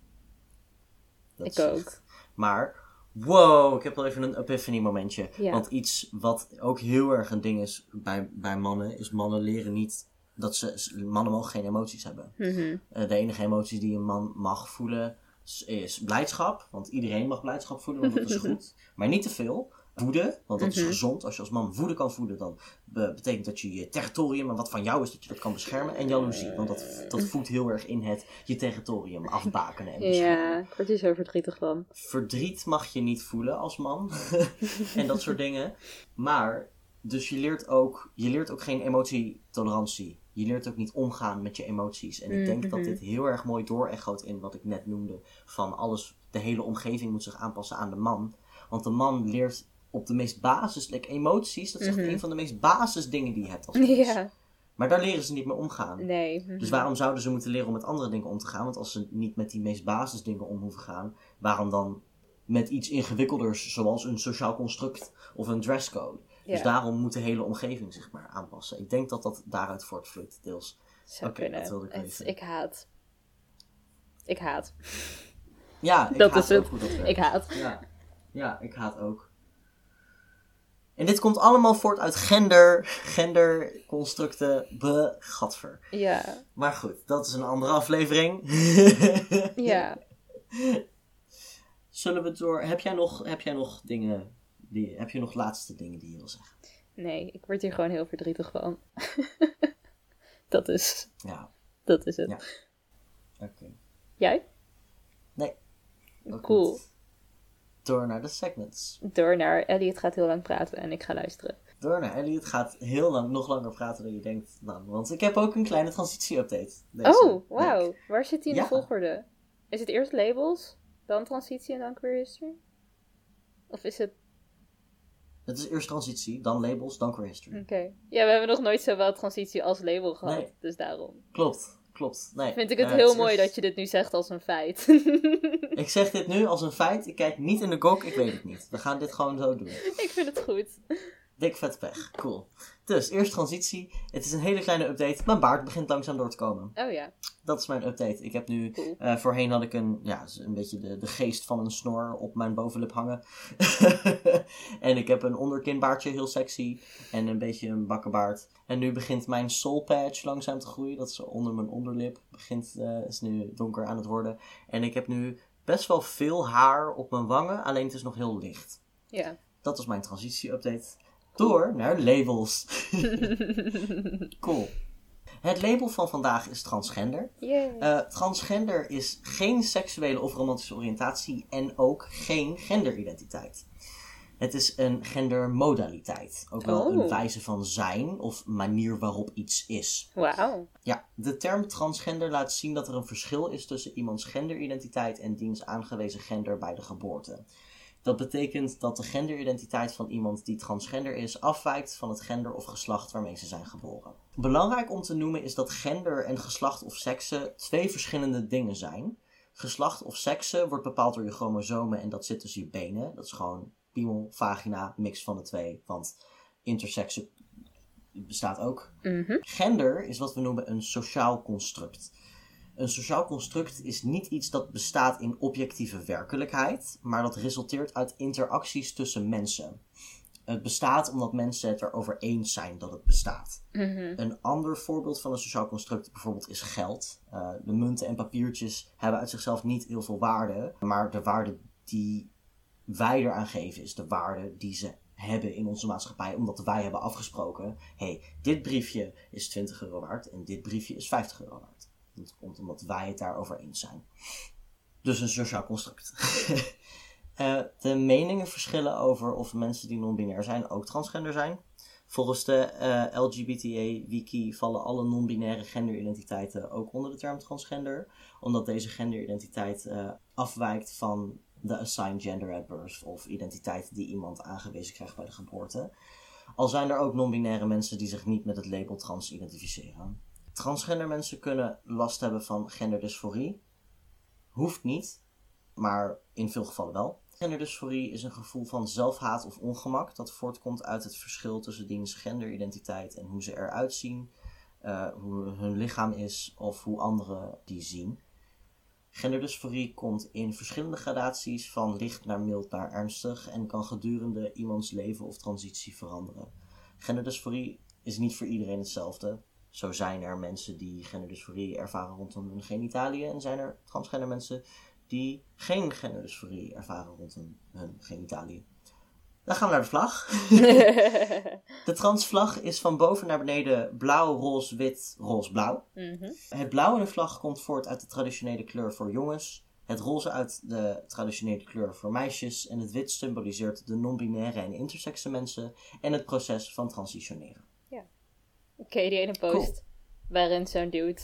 Dat Ik echt- ook. Maar. Wow, ik heb wel even een epiphany momentje. Ja. Want iets wat ook heel erg een ding is bij, bij mannen. Is mannen leren niet. Dat ze, mannen mogen geen emoties hebben. Mhm. Eh, de enige emotie die een man mag voelen is, is blijdschap. Want iedereen mag blijdschap voelen, want dat is *laughs* goed. Maar niet te veel. Woede, want dat is Mhm. gezond. Als je als man woede kan voelen, dan be- betekent dat je je territorium en wat van jou is, dat je dat kan beschermen. En jaloezie, want dat, dat voedt heel erg in het je territorium afbakenen en beschermen. Ja, ik word hier zo verdrietig van. Verdriet mag je niet voelen als man. *laughs* *laughs* en dat soort dingen. Maar, dus je leert ook, je leert ook geen emotietolerantie. Je leert ook niet omgaan met je emoties. En ik denk dat Mhm. dit heel erg mooi doorechoot in wat ik net noemde. Van alles, de hele omgeving moet zich aanpassen aan de man. Want de man leert op de meest basis, like emoties, dat is echt Mhm. een van de meest basis dingen die je hebt als *laughs* mens. Ja, Maar daar leren ze niet mee omgaan. nee. Dus waarom zouden ze moeten leren om met andere dingen om te gaan? Want als ze niet met die meest basisdingen om hoeven gaan, waarom dan met iets ingewikkelders, zoals een sociaal construct of een dresscode? Dus Ja. daarom moet de hele omgeving zich maar aanpassen. Ik denk dat dat daaruit voortvloeit, deels. Zou Oké, kunnen. dat wilde ik Het- ik haat. Ik haat. Ja, ik Dat haat is het. ook dat. Ik haat. Ja. ja, ik haat ook. En dit komt allemaal voort uit gender, genderconstructen, be, gadver. Ja. Maar goed, dat is een andere aflevering. *laughs* Ja. Zullen we door. Heb jij nog, heb jij nog dingen. Die, heb je nog laatste dingen die je wil zeggen? Nee, ik word hier gewoon heel verdrietig van. *laughs* dat is, Ja, dat is het. Ja. oké. Jij? Nee. Cool. niet. Door naar de segments. Door naar Elliot gaat heel lang praten en ik ga luisteren. Door naar Elliot gaat heel lang, nog langer praten dan je denkt. Nou, want ik heb ook een kleine transitie-update. oh, wauw. Waar zit die in Ja. de volgorde? Is het eerst labels, dan transitie en dan queer history? Of is het... Het is eerst transitie, dan labels, dan queer history. Oké. Ja, we hebben nog nooit zowel transitie als label gehad. Nee. Dus daarom Klopt, klopt. Nee, vind ik het heel mooi dat je dit nu zegt als een feit. *laughs* Ik zeg dit nu als een feit. Ik kijk niet in de gok, ik weet het niet. We gaan dit gewoon zo doen. ik vind het goed. Dik vet pech. Cool. Dus, eerst transitie. Het is een hele kleine update. Mijn baard begint langzaam door te komen. Oh ja, Dat is mijn update. Ik heb nu... cool. eh, voorheen had ik een, ja, een beetje de, de geest van een snor op mijn bovenlip hangen. *laughs* en ik heb een onderkinbaardje, heel sexy. En een beetje een bakkenbaard. En nu begint mijn soul patch langzaam te groeien. Dat is onder mijn onderlip. Begint, eh, is nu donker aan het worden. En ik heb nu best wel veel haar op mijn wangen. Alleen het is nog heel licht. Ja. Dat is mijn transitie-update. Door naar labels. *laughs* cool. Het label van vandaag is transgender. Eh, transgender is geen seksuele of romantische oriëntatie en ook geen genderidentiteit. Het is een gendermodaliteit. Ook wel Oh. een wijze van zijn of manier waarop iets is. Wauw. Ja, de term transgender laat zien dat er een verschil is tussen iemands genderidentiteit en diens aangewezen gender bij de geboorte. Dat betekent dat de genderidentiteit van iemand die transgender is afwijkt van het gender of geslacht waarmee ze zijn geboren. Belangrijk om te noemen is dat gender en geslacht of seksen twee verschillende dingen zijn. Geslacht of seksen wordt bepaald door je chromosomen en dat zit tussen je benen. Dat is gewoon piemel, vagina, mix van de twee, want interseksen bestaat ook. Mhm. Gender is wat we noemen een sociaal construct. Een sociaal construct is niet iets dat bestaat in objectieve werkelijkheid, maar dat resulteert uit interacties tussen mensen. Het bestaat omdat mensen het erover eens zijn dat het bestaat. Mhm. Een ander voorbeeld van een sociaal construct bijvoorbeeld is geld. Uh, de munten en papiertjes hebben uit zichzelf niet heel veel waarde. Maar de waarde die wij eraan geven is de waarde die ze hebben in onze maatschappij. Omdat wij hebben afgesproken. hey, dit briefje is 20 euro waard en dit briefje is 50 euro waard. Dat komt omdat wij het daarover eens zijn. Dus een sociaal construct. uh, *laughs* de meningen verschillen over of mensen die non-binair zijn ook transgender zijn. Volgens de uh, LGBTA-wiki vallen alle non-binaire genderidentiteiten ook onder de term transgender. Omdat deze genderidentiteit uh, afwijkt van de assigned gender at birth of identiteit die iemand aangewezen krijgt bij de geboorte. Al zijn er ook non-binaire mensen die zich niet met het label trans identificeren. Transgender mensen kunnen last hebben van genderdysforie. Hoeft niet, maar in veel gevallen wel. Genderdysforie is een gevoel van zelfhaat of ongemak dat voortkomt uit het verschil tussen diens genderidentiteit en hoe ze eruit zien, uh, hoe hun lichaam is of hoe anderen die zien. Genderdysforie komt in verschillende gradaties van licht naar mild naar ernstig en kan gedurende iemands leven of transitie veranderen. Genderdysforie is niet voor iedereen hetzelfde. Zo zijn er mensen die genderdysforie ervaren rondom hun genitaliën en zijn er transgender mensen die geen genderdysforie ervaren rondom hun genitaliën. Dan gaan we naar de vlag. *laughs* de transvlag is van boven naar beneden blauw, roze, wit, roze, blauw. Mhm. Het blauw in de vlag komt voort uit de traditionele kleur voor jongens. Het roze uit de traditionele kleur voor meisjes. En het wit symboliseert de non-binaire en intersexe mensen. En het proces van transitioneren. Oké, die ene post waarin zo'n dude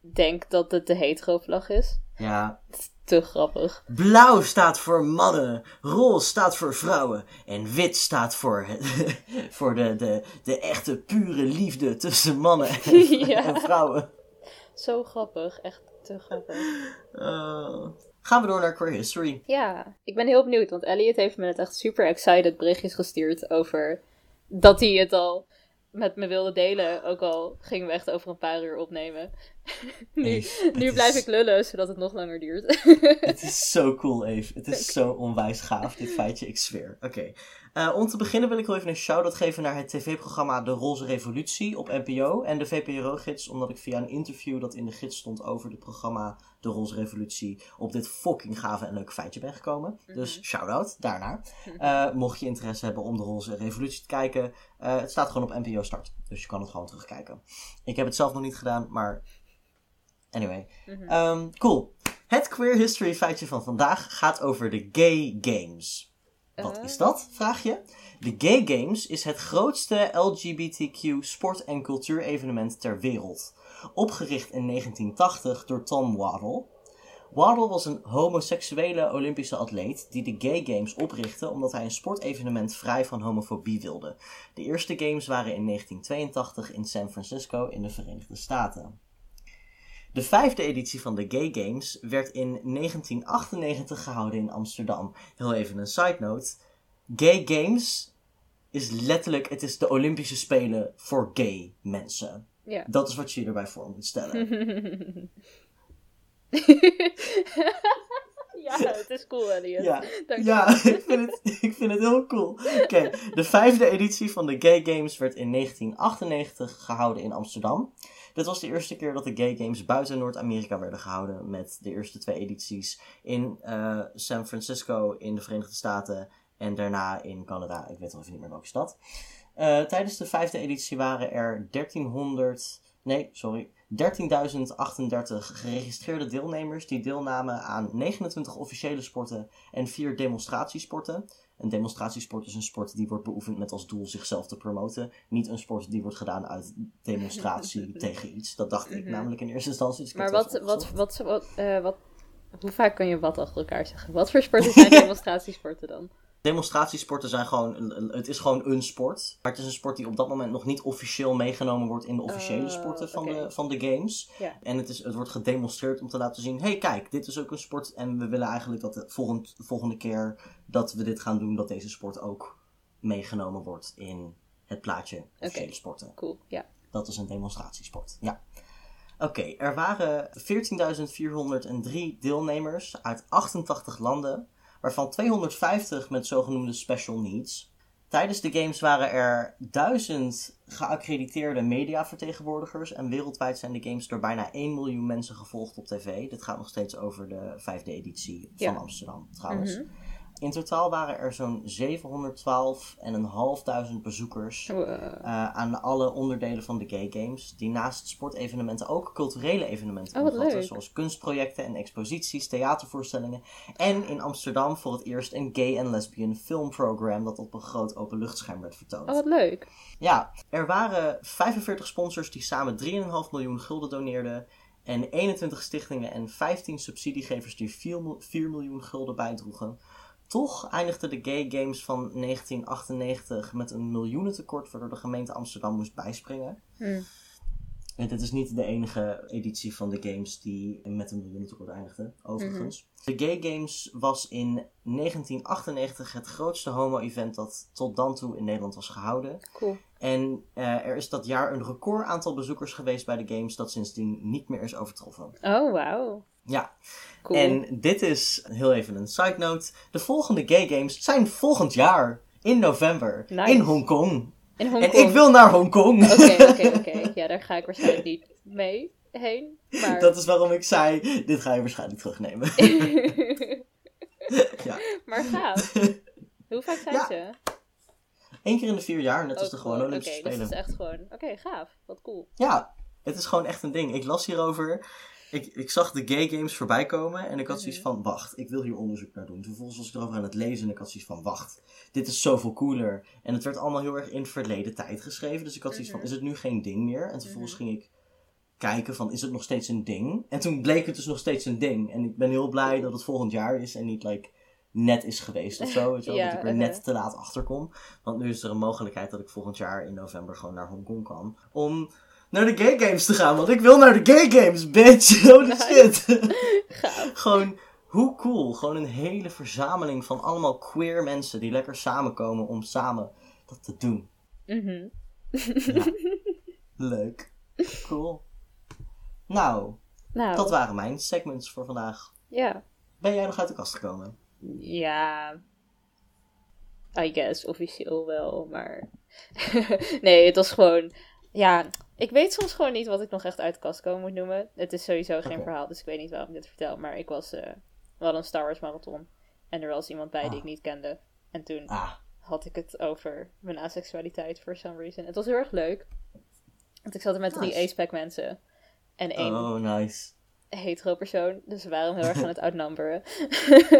denkt dat het de hetero-vlag is. Ja, Te grappig. Blauw staat voor mannen, roze staat voor vrouwen en wit staat voor, *laughs* voor de, de, de echte pure liefde tussen mannen *laughs* en, Ja. en vrouwen. Zo grappig, echt te grappig. Uh, gaan we door naar queer history. Ja, ik ben heel benieuwd, want Elliot heeft me net echt super excited berichtjes gestuurd over dat hij het al met me wilde delen. Ook al gingen we echt over een paar uur opnemen. *laughs* nu Eve, nu het blijf is- ik lullen, zodat het nog langer duurt. Het is zo cool, Eve. Het is zo onwijs gaaf, dit feitje. Ik zweer. Oké. Eh, om te beginnen wil ik wel even een shout-out geven naar het tv-programma De Roze Revolutie op NPO en de VPRO-gids, omdat ik via een interview dat in de gids stond over het programma De Roze Revolutie op dit fucking gave en leuke feitje ben gekomen. Dus shout-out daarnaar. Eh, mocht je interesse hebben om De Roze Revolutie te kijken, eh, het staat gewoon op NPO Start. Dus je kan het gewoon terugkijken. Ik heb het zelf nog niet gedaan, maar anyway. Ehm, cool. Het queer history feitje van vandaag gaat over de gay games. Wat Eh? is dat, vraag je? De Gay Games is het grootste LGBTQ sport- en cultuurevenement ter wereld. Opgericht in 1980 door Tom Waddle. Waddle was een homoseksuele Olympische atleet die de Gay Games oprichtte omdat hij een sportevenement vrij van homofobie wilde. De eerste games waren in 1982 in San Francisco in de Verenigde Staten. De vijfde editie van de Gay Games werd in 1998 gehouden in Amsterdam. Heel even een side note. Gay Games is letterlijk, het is de Olympische Spelen voor gay mensen. Ja. Dat is wat je je erbij voor moet stellen. *laughs* ja, *laughs* het is cool, Elliot. Ja, ja *laughs* ik, vind het, ik vind het heel cool. Oké, de vijfde editie van de Gay Games werd in 1998 gehouden in Amsterdam. Dit was de eerste keer dat de Gay Games buiten Noord-Amerika werden gehouden. Met de eerste twee edities in eh, San Francisco in de Verenigde Staten. En daarna in Canada. Ik weet al even niet meer welke stad. Eh, tijdens de vijfde editie waren er 1300. Nee, sorry. 13.038 geregistreerde deelnemers die deelnamen aan 29 officiële sporten en 4 demonstratiesporten. Een demonstratiesport is een sport die wordt beoefend met als doel zichzelf te promoten. Niet een sport die wordt gedaan uit demonstratie *laughs* tegen iets. Dat dacht ik Mhm. namelijk in eerste instantie. dus Maar wat, wat, wat, wat, eh, wat, hoe vaak kan je wat achter elkaar zeggen? Wat voor sporten zijn *laughs* demonstratiesporten dan? Demonstratiesporten zijn gewoon, een- een- het is gewoon een sport. Maar het is een sport die op dat moment nog niet officieel meegenomen wordt in de officiële Oh, sporten van, de, van de games. En het, is, het wordt gedemonstreerd om te laten zien, hey kijk, dit is ook een sport. En we willen eigenlijk dat de volgend, volgende keer dat we dit gaan doen, dat deze sport ook meegenomen wordt in het plaatje officiële sporten. Cool, ja. Dat is een demonstratiesport, ja. Oké, er waren 14.403 deelnemers uit 88 landen, waarvan 250 met zogenoemde special needs. Tijdens de games waren er duizend geaccrediteerde mediavertegenwoordigers. En wereldwijd zijn de games door bijna 1 miljoen mensen gevolgd op tv. Dit gaat nog steeds over de vijfde editie van Ja. Amsterdam trouwens. Mhm. In totaal waren er zo'n 712.500 bezoekers Wow. eh, aan alle onderdelen van de gay games. Die naast sportevenementen ook culturele evenementen Oh, omvatten. Zoals kunstprojecten en exposities, theatervoorstellingen. En in Amsterdam voor het eerst een gay en lesbian filmprogram dat op een groot openluchtscherm werd vertoond. Oh, wat leuk. Ja, er waren 45 sponsors die samen 3,5 miljoen gulden doneerden. En 21 stichtingen en 15 subsidiegevers die 4, mil- 4 miljoen gulden bijdroegen. Toch eindigden de Gay Games van 1998 met een miljoenentekort, waardoor de gemeente Amsterdam moest bijspringen. Hm. En dit is niet de enige editie van de Games die met een miljoenentekort eindigde, overigens. De Gay Games was in 1998 het grootste homo-event dat tot dan toe in Nederland was gehouden. Cool. En eh, er is dat jaar een record aantal bezoekers geweest bij de Games dat sindsdien niet meer is overtroffen. Oh, wauw. Ja, Cool. en dit is heel even een side note. De volgende Gay Games zijn volgend jaar in november Nice. in Hongkong. In En ik wil naar Hongkong. Oké, oké, oké. Ja, daar ga ik waarschijnlijk niet mee heen. Maar... Dat is waarom ik zei, dit ga je waarschijnlijk terugnemen. *laughs* ja. maar gaaf. *laughs* Hoe vaak zijn Ja. ze? Eén keer in de vier jaar, net als Oh, de cool. gewone Olympische Oké, dus Spelen. het is echt gewoon... Oké, gaaf. Wat cool. Ja, het is gewoon echt een ding. Ik las hierover. Ik, ik zag de gay games voorbij komen en ik had zoiets Mhm. van, wacht, ik wil hier onderzoek naar doen. Vervolgens was ik erover aan het lezen en ik had zoiets van, wacht, dit is zoveel cooler. En het werd allemaal heel erg in verleden tijd geschreven. Dus ik had zoiets van, Mhm. is het nu geen ding meer? En vervolgens Mhm. ging ik kijken van, is het nog steeds een ding? En toen bleek het dus nog steeds een ding. En ik ben heel blij dat het volgend jaar is en niet, like, net is geweest of zo. Weet je wel? *laughs* Ja, dat ik er uh-huh. net te laat achter kom. Want nu is er een mogelijkheid dat ik volgend jaar in november gewoon naar Hongkong kan. Om naar de gay games te gaan. Want ik wil naar de gay games, bitch. *laughs* Holy Nice. shit. *laughs* Gaaf. gewoon, hoe cool. Gewoon een hele verzameling van allemaal queer mensen die lekker samenkomen om samen dat te doen. Mhm. *laughs* Leuk. Cool. Nou, Nou, dat waren mijn segments voor vandaag. ja. Ben jij nog uit de kast gekomen? Ja. I guess, officieel wel, maar... nee, het was gewoon... Ja, ik weet soms gewoon niet wat ik nog echt uit de kast komen moet noemen. Het is sowieso geen verhaal, dus ik weet niet waarom ik dit vertel. Maar ik was... eh we hadden een Star Wars marathon. En er was iemand bij die Ah. ik niet kende. En toen Ah, had ik het over mijn aseksualiteit for some reason. Het was heel erg leuk. Want ik zat er met drie ace mensen. En één oh, nice. hetero persoon. Dus we waren heel erg *laughs* aan het outnumberen.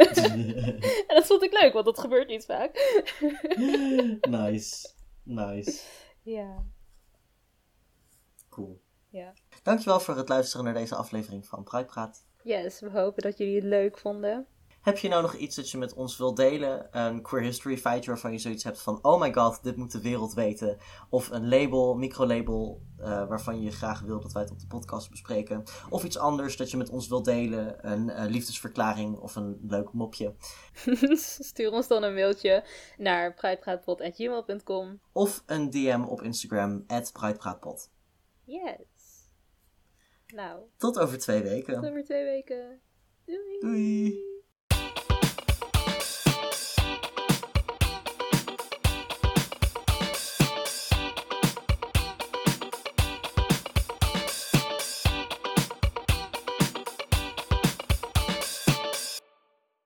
*laughs* en dat vond ik leuk, want dat gebeurt niet vaak. *laughs* nice. Nice. ja, Cool. ja. Dankjewel voor het luisteren naar deze aflevering van Pride Praat. Yes, we hopen dat jullie het leuk vonden. Heb je nou nog iets dat je met ons wilt delen? Een queer history feitje waarvan je zoiets hebt van... Oh my god, dit moet de wereld weten. Of een label, microlabel, eh waarvan je graag wil dat wij het op de podcast bespreken. Of iets anders dat je met ons wilt delen. Een eh, liefdesverklaring of een leuk mopje. *laughs* Stuur ons dan een mailtje naar pridepraatpot.gmail.com. Of een DM op Instagram, at. Yes. Nou, Tot over twee tot weken. over twee weken. Doei. Doei.